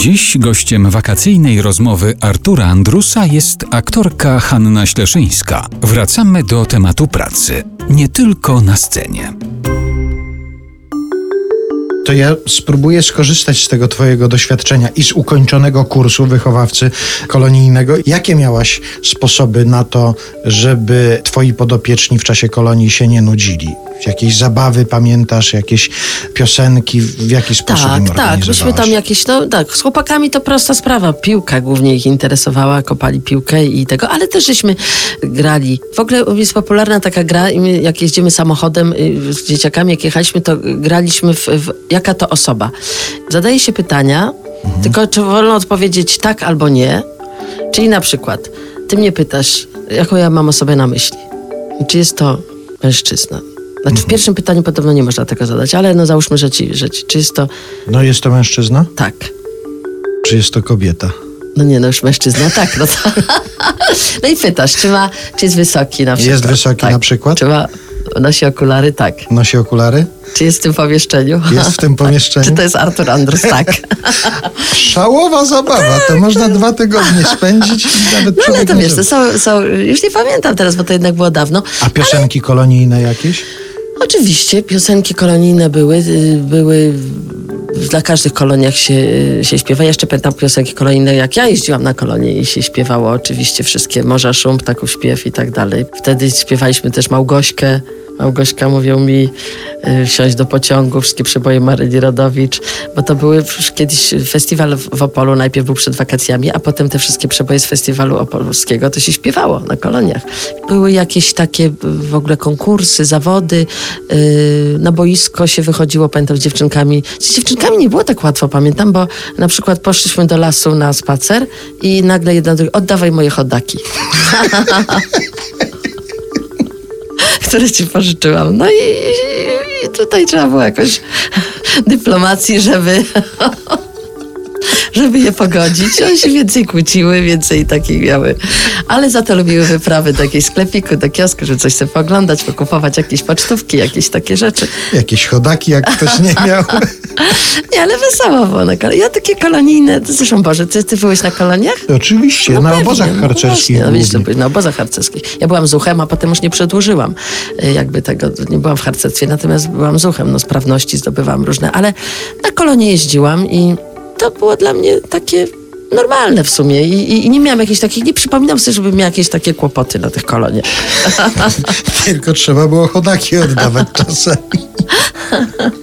Dziś gościem wakacyjnej rozmowy Artura Andrusa jest aktorka Hanna Śleszyńska. Wracamy do tematu pracy, nie tylko na scenie. to ja spróbuję skorzystać z tego Twojego doświadczenia i z ukończonego kursu wychowawcy kolonijnego. Jakie miałaś sposoby na to, żeby Twoi podopieczni w czasie kolonii się nie nudzili? Jakieś zabawy pamiętasz, jakieś piosenki, w jaki sposób Tak, tak. Myśmy tam jakieś, no tak, z chłopakami to prosta sprawa. Piłka głównie ich interesowała, kopali piłkę i tego, ale też żeśmy grali. W ogóle jest popularna taka gra, i my jak jeździmy samochodem y, z dzieciakami, jak jechaliśmy, to graliśmy w, w jaka to osoba. Zadaje się pytania, Mhm. tylko czy wolno odpowiedzieć tak albo nie. Czyli na przykład, ty mnie pytasz, jaką ja mam osobę na myśli. Czy jest to mężczyzna? Znaczy Mhm. w pierwszym pytaniu podobno nie można tego zadać, ale no załóżmy, że ci, że ci czy jest to No jest to mężczyzna, tak. czy jest to kobieta? No nie, no już mężczyzna, tak. No, to... no i pytasz, czy, ma, czy jest wysoki na przykład? Jest wysoki tak. na przykład? Czy ma, nosi okulary? Tak. Nosi okulary? Czy jest w tym pomieszczeniu? Jest w tym pomieszczeniu? czy to jest Artur Andrus? Tak. Szałowa zabawa, to można dwa tygodnie spędzić i nawet No ale człowiek to wiesz, to są, są, już nie pamiętam teraz, bo to jednak było dawno. A piosenki kolonijne jakieś? Oczywiście, piosenki kolonijne były, y, były dla każdych koloniach się, y, się śpiewa. Ja jeszcze pamiętam piosenki kolonijne, jak ja jeździłam na kolonie i się śpiewało oczywiście wszystkie Morza Szum, Ptaków Śpiew i tak dalej. Wtedy śpiewaliśmy też Małgośkę. Małgośka mówił mi y, wsiąść do pociągu, wszystkie przeboje Maryli Rodowicz, bo to były już kiedyś festiwal w Opolu, najpierw był przed wakacjami, a potem te wszystkie przeboje z festiwalu opolskiego to się śpiewało na koloniach. Były jakieś takie y, w ogóle konkursy, zawody, na boisko się wychodziło, pamiętam, z dziewczynkami. Z dziewczynkami nie było tak łatwo, pamiętam, bo na przykład poszliśmy do lasu na spacer i nagle jedna druga, oddawaj moje chodaki. które ci pożyczyłam. No i, i tutaj trzeba było jakoś dyplomacji, żeby żeby je pogodzić. One się więcej kłóciły, więcej takich miały. Ale za to lubiły wyprawy do jakiegoś sklepiku, do kiosku, żeby coś sobie pooglądać, pokupować jakieś pocztówki, jakieś takie rzeczy. Jakieś chodaki, jak ktoś nie miał. Nie, ale wesoło było na koloniach. Ja takie kolonijne, zresztą Boże, ty, ty byłeś na koloniach? Oczywiście, No na pewnie, obozach no harcerskich. właśnie, No, głównie. byłeś na obozach harcerskich. Ja byłam zuchem, a potem już nie przedłużyłam y, jakby tego, nie byłam w harcerstwie, natomiast byłam zuchem, no sprawności zdobywałam różne, ale na kolonie jeździłam i to było dla mnie takie normalne w sumie I, i, i nie miałam jakichś takich, nie przypominam sobie, żebym miała jakieś takie kłopoty na tych koloniach. Tylko trzeba było chodaki oddawać czasem.